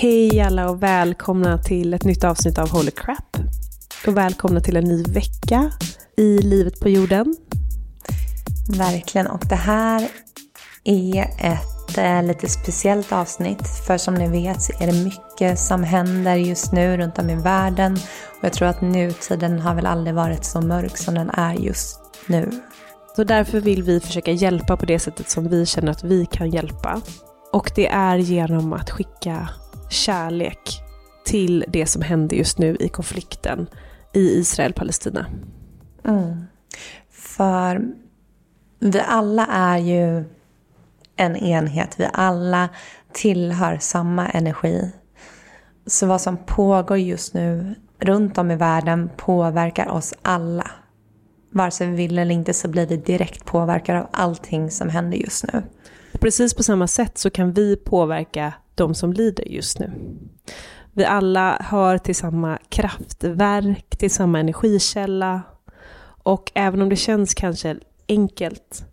Hej alla och välkomna till ett nytt avsnitt av Holy Crap. Och välkomna till en ny vecka i livet på jorden. Verkligen, och det här är ett eh, lite speciellt avsnitt. För som ni vet så är det mycket som händer just nu runt om i världen. Och jag tror att nutiden har väl aldrig varit så mörk som den är just nu. Så därför vill vi försöka hjälpa på det sättet som vi känner att vi kan hjälpa. Och det är genom att skicka kärlek till det som händer just nu i konflikten i Israel-Palestina. Mm. För vi alla är ju en enhet. Vi alla tillhör samma energi. Så vad som pågår just nu runt om i världen påverkar oss alla. Vare sig vi vill eller inte så blir vi direkt påverkade av allting som händer just nu. Precis på samma sätt så kan vi påverka de som lider just nu. Vi alla hör till samma kraftverk, till samma energikälla. Och även om det känns kanske enkelt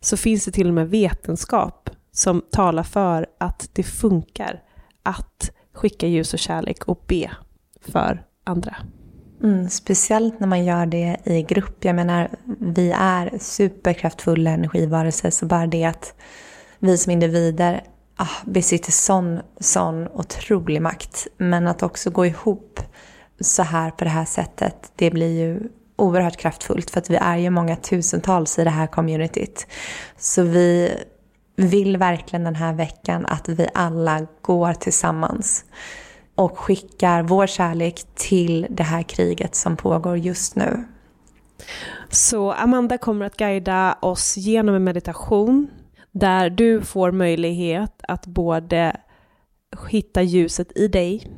så finns det till och med vetenskap som talar för att det funkar att skicka ljus och kärlek och be för andra. Mm, speciellt när man gör det i grupp. Jag menar, vi är superkraftfulla energivarelser, så bara det att vi som individer ah, besitter sån, sån otrolig makt. Men att också gå ihop så här på det här sättet, det blir ju oerhört kraftfullt för att vi är ju många tusentals i det här communityt. Så vi vill verkligen den här veckan att vi alla går tillsammans och skickar vår kärlek till det här kriget som pågår just nu. Så Amanda kommer att guida oss genom en meditation där du får möjlighet att både hitta ljuset i dig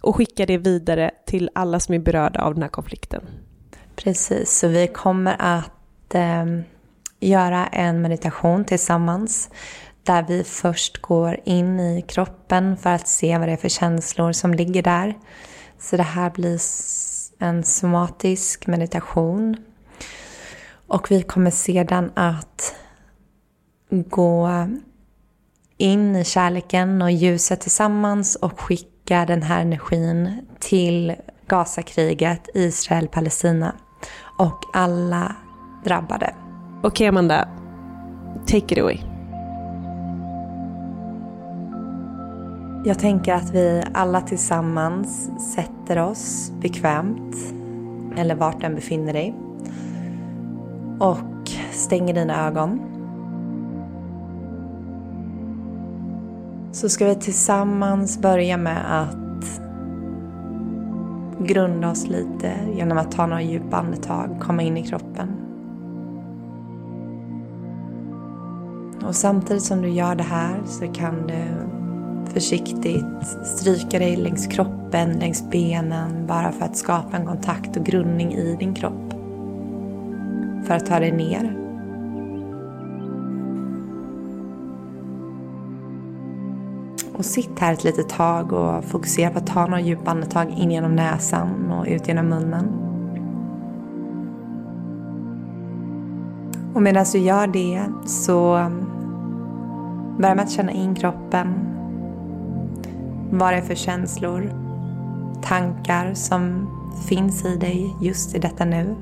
och skicka det vidare till alla som är berörda av den här konflikten. Precis, så vi kommer att eh, göra en meditation tillsammans där vi först går in i kroppen för att se vad det är för känslor som ligger där. Så det här blir en somatisk meditation. Och vi kommer sedan att gå in i kärleken och ljuset tillsammans och skicka den här energin till Gazakriget, Israel, Palestina och alla drabbade. Okej okay, Amanda, take it away. Jag tänker att vi alla tillsammans sätter oss bekvämt, eller vart den befinner dig, och stänger dina ögon. Så ska vi tillsammans börja med att grunda oss lite genom att ta några djupa andetag, komma in i kroppen. Och samtidigt som du gör det här så kan du försiktigt stryka dig längs kroppen, längs benen bara för att skapa en kontakt och grundning i din kropp. För att ta dig ner. Och sitt här ett litet tag och fokusera på att ta några djupa andetag in genom näsan och ut genom munnen. Och medan du gör det så um, börja med att känna in kroppen. Vad det är för känslor, tankar som finns i dig just i detta nu.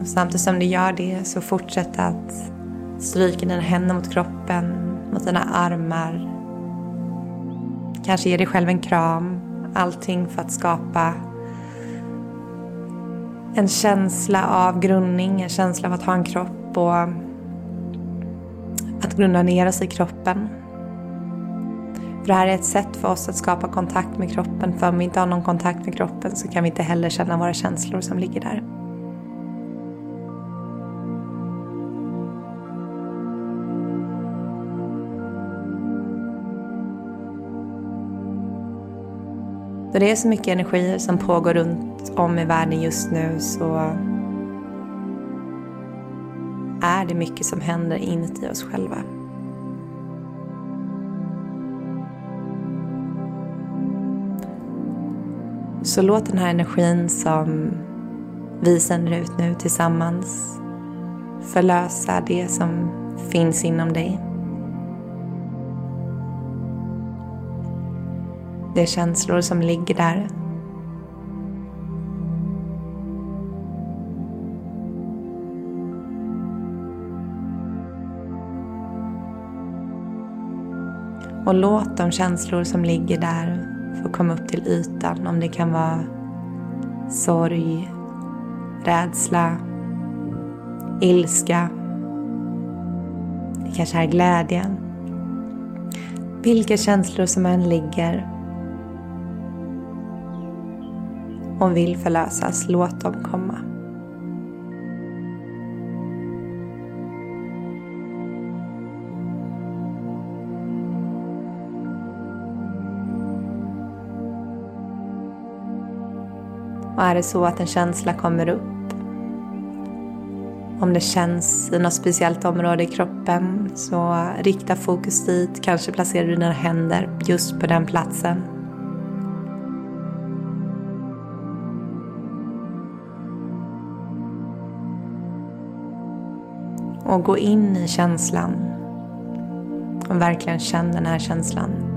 Och samtidigt som du gör det så fortsätt att stryka dina händer mot kroppen, mot dina armar. Kanske ge dig själv en kram. Allting för att skapa en känsla av grundning, en känsla av att ha en kropp och att grunda ner oss i kroppen. För det här är ett sätt för oss att skapa kontakt med kroppen. För om vi inte har någon kontakt med kroppen så kan vi inte heller känna våra känslor som ligger där. Då det är så mycket energier som pågår runt om i världen just nu så är det mycket som händer inuti oss själva. Så låt den här energin som vi sänder ut nu tillsammans förlösa det som finns inom dig. Det är känslor som ligger där. Och låt de känslor som ligger där få komma upp till ytan. Om det kan vara sorg, rädsla, ilska. Det kanske är glädjen. Vilka känslor som än ligger och vill förlösas, låt dem komma. Och är det så att en känsla kommer upp, om det känns i något speciellt område i kroppen, så rikta fokus dit. Kanske placerar du dina händer just på den platsen. Och gå in i känslan. Och verkligen känn den här känslan.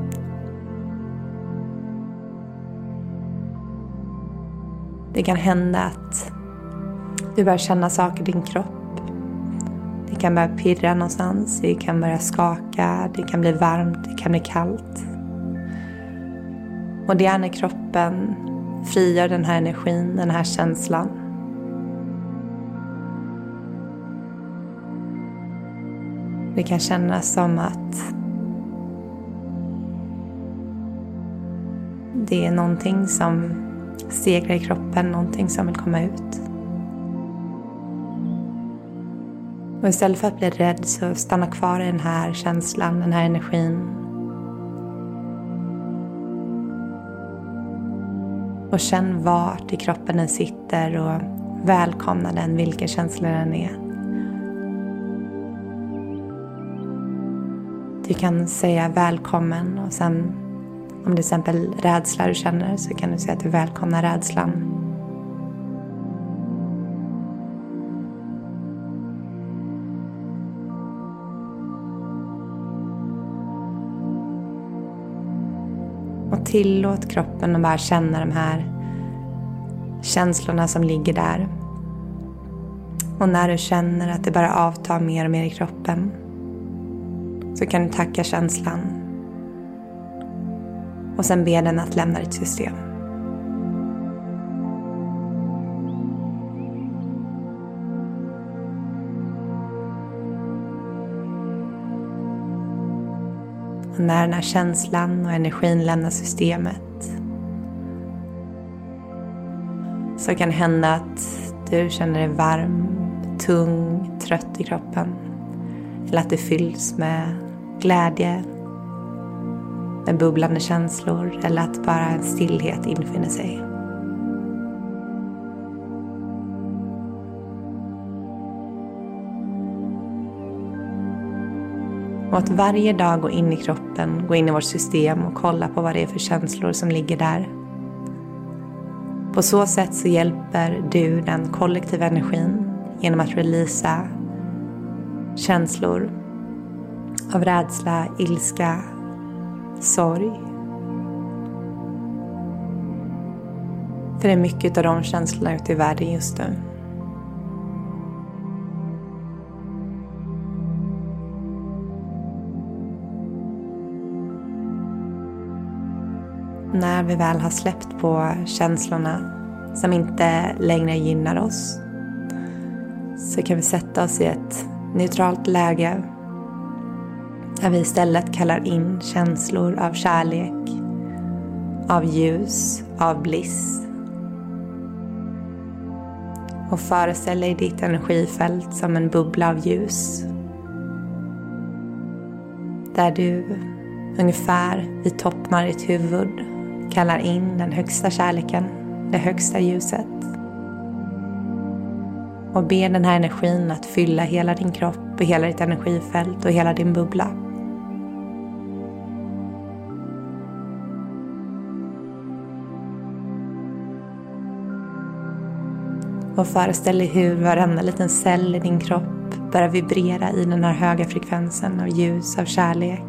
Det kan hända att du börjar känna saker i din kropp. Det kan börja pirra någonstans, det kan börja skaka, det kan bli varmt, det kan bli kallt. Och det är när kroppen frigör den här energin, den här känslan. Det kan kännas som att det är någonting som segrar i kroppen, någonting som vill komma ut. Och istället för att bli rädd så stanna kvar i den här känslan, den här energin. Och känn vart i kroppen den sitter och välkomna den, vilken känsla den är. Du kan säga välkommen och sen om det är till exempel rädsla du känner så kan du säga att du välkomnar rädslan. Och tillåt kroppen att bara känna de här känslorna som ligger där. Och när du känner att det bara avtar mer och mer i kroppen så kan du tacka känslan och sen be den att lämna ditt system. Och när den här känslan och energin lämnar systemet så kan det hända att du känner dig varm, tung, trött i kroppen. Eller att du fylls med glädje, med bubblande känslor eller att bara en stillhet infinner sig. Och att varje dag gå in i kroppen, gå in i vårt system och kolla på vad det är för känslor som ligger där. På så sätt så hjälper du den kollektiva energin genom att releasa känslor av rädsla, ilska, sorg. För det är mycket av de känslorna ute i världen just nu. När vi väl har släppt på känslorna som inte längre gynnar oss så kan vi sätta oss i ett neutralt läge där vi istället kallar in känslor av kärlek, av ljus, av bliss. Och föreställ dig ditt energifält som en bubbla av ljus. Där du ungefär vid toppen av ditt huvud kallar in den högsta kärleken, det högsta ljuset. Och ber den här energin att fylla hela din kropp och hela ditt energifält och hela din bubbla. Och föreställ dig hur varenda liten cell i din kropp börjar vibrera i den här höga frekvensen av ljus, av kärlek.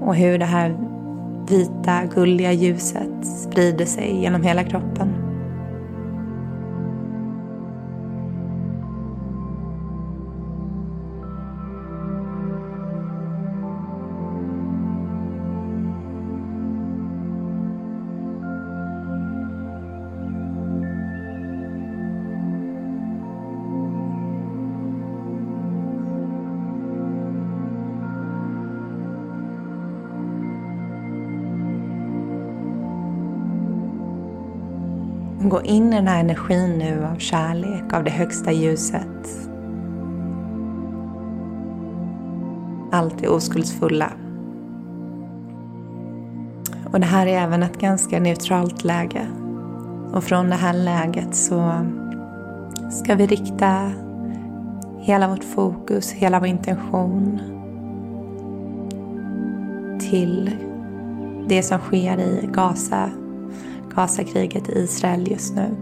Och hur det här vita, gulliga ljuset sprider sig genom hela kroppen. Gå in i den här energin nu av kärlek, av det högsta ljuset. Allt det oskuldsfulla. Och det här är även ett ganska neutralt läge. Och från det här läget så ska vi rikta hela vårt fokus, hela vår intention till det som sker i Gaza Gazakriget i Israel just nu.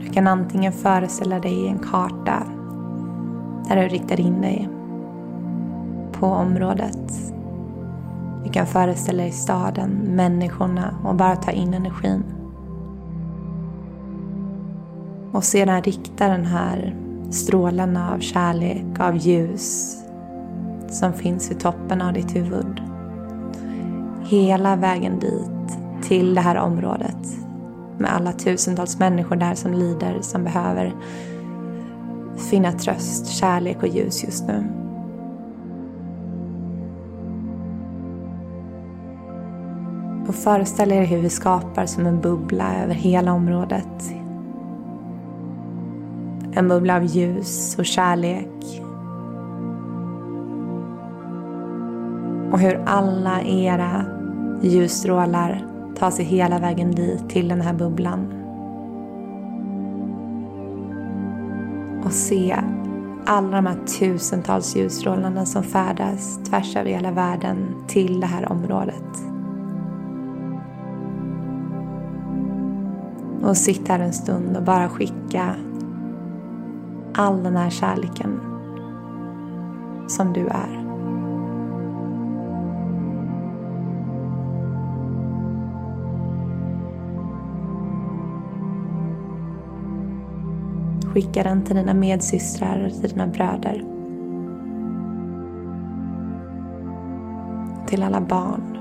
Du kan antingen föreställa dig en karta där du riktar in dig på området. Du kan föreställa dig staden, människorna och bara ta in energin. Och sedan rikta den här strålarna av kärlek, av ljus som finns vid toppen av ditt huvud. Hela vägen dit, till det här området med alla tusentals människor där som lider, som behöver finna tröst, kärlek och ljus just nu. Och föreställ er hur vi skapar som en bubbla över hela området, en bubbla av ljus och kärlek. Och hur alla era ljusstrålar tar sig hela vägen dit till den här bubblan. Och se alla de här tusentals ljusstrålarna som färdas tvärs över hela världen till det här området. Och sitta här en stund och bara skicka all den här kärleken som du är. Skicka den till dina medsystrar och till dina bröder. Till alla barn,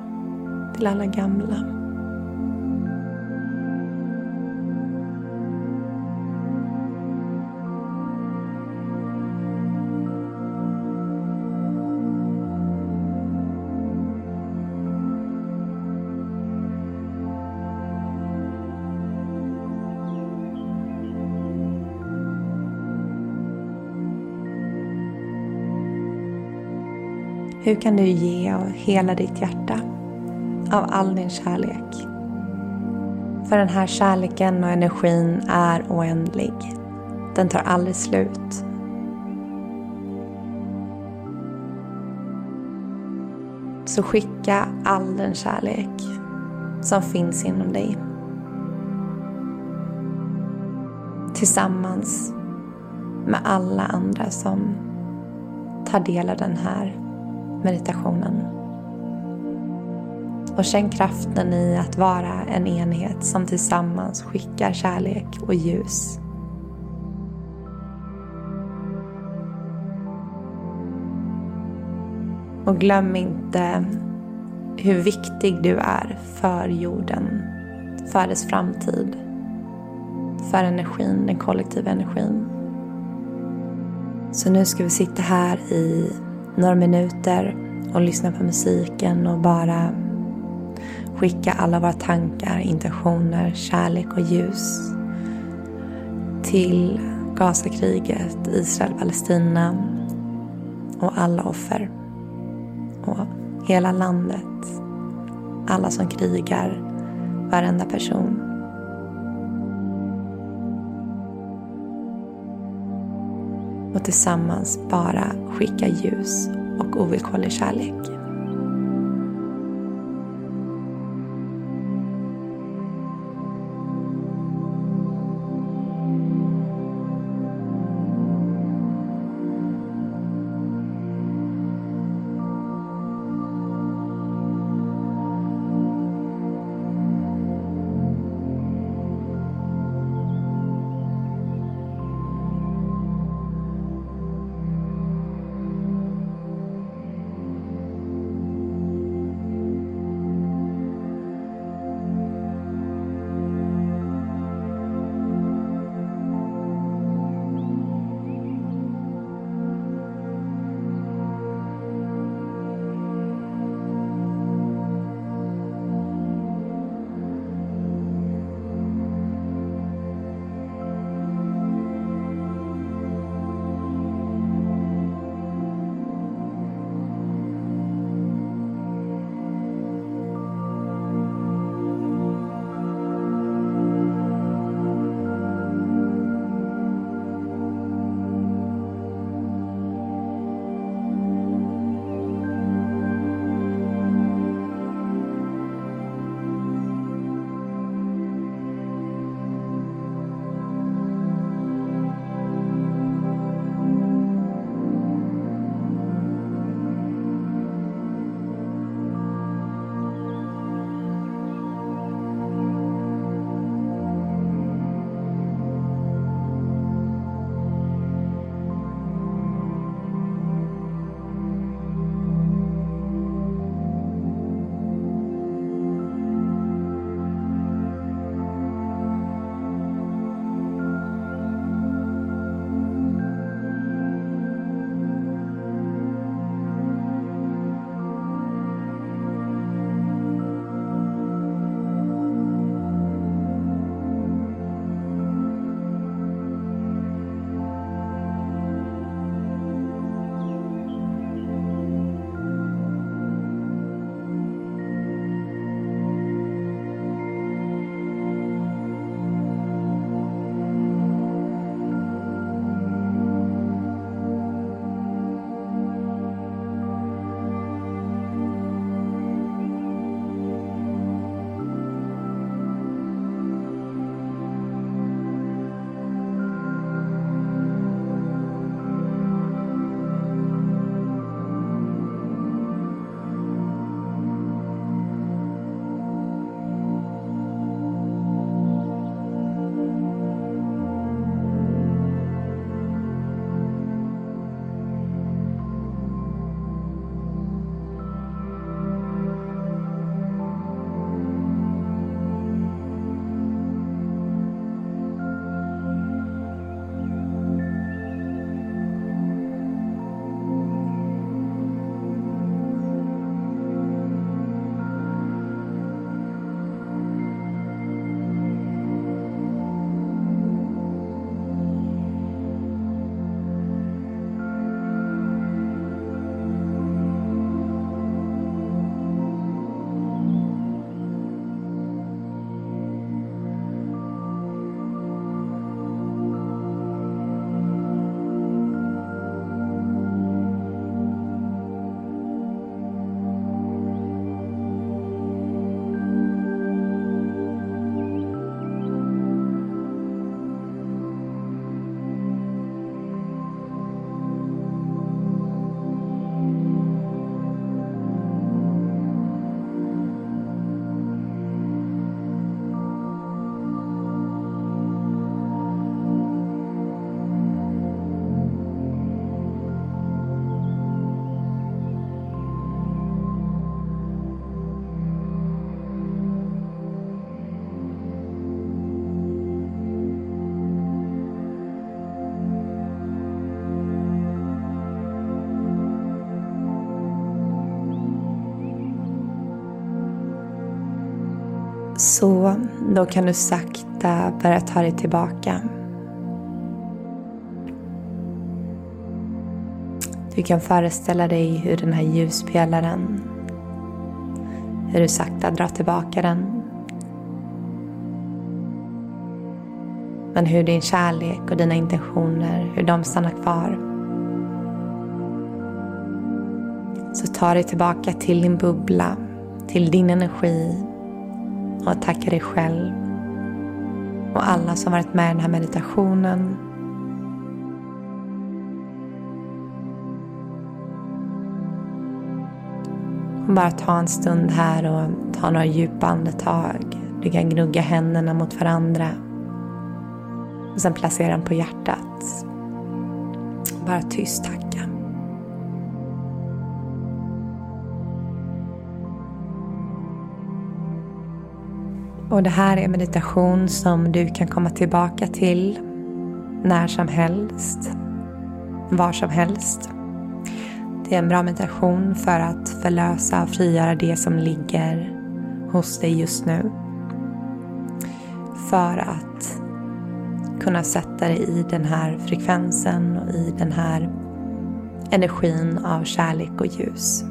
till alla gamla. Hur kan du ge av hela ditt hjärta? Av all din kärlek? För den här kärleken och energin är oändlig. Den tar aldrig slut. Så skicka all den kärlek som finns inom dig. Tillsammans med alla andra som tar del av den här meditationen. Och känn kraften i att vara en enhet som tillsammans skickar kärlek och ljus. Och glöm inte hur viktig du är för jorden, för dess framtid, för energin, den kollektiva energin. Så nu ska vi sitta här i några minuter och lyssna på musiken och bara skicka alla våra tankar, intentioner, kärlek och ljus till Gazakriget, Israel-Palestina och alla offer. Och hela landet, alla som krigar, varenda person. Och tillsammans bara skicka ljus och ovillkorlig kärlek. Så då kan du sakta börja ta dig tillbaka. Du kan föreställa dig hur den här ljuspelaren, hur du sakta drar tillbaka den. Men hur din kärlek och dina intentioner, hur de stannar kvar. Så ta dig tillbaka till din bubbla, till din energi och tacka dig själv och alla som varit med i den här meditationen Bara ta en stund här och ta några djupa andetag. Du kan gnugga händerna mot varandra. Och sen placera dem på hjärtat. Bara tyst tacka. Och det här är meditation som du kan komma tillbaka till när som helst, var som helst. Det är en bra meditation för att förlösa och frigöra det som ligger hos dig just nu. För att kunna sätta dig i den här frekvensen och i den här energin av kärlek och ljus.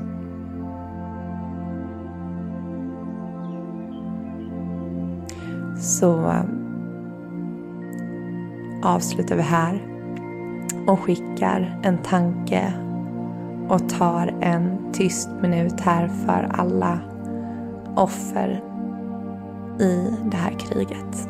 Så um, avslutar vi här och skickar en tanke och tar en tyst minut här för alla offer i det här kriget.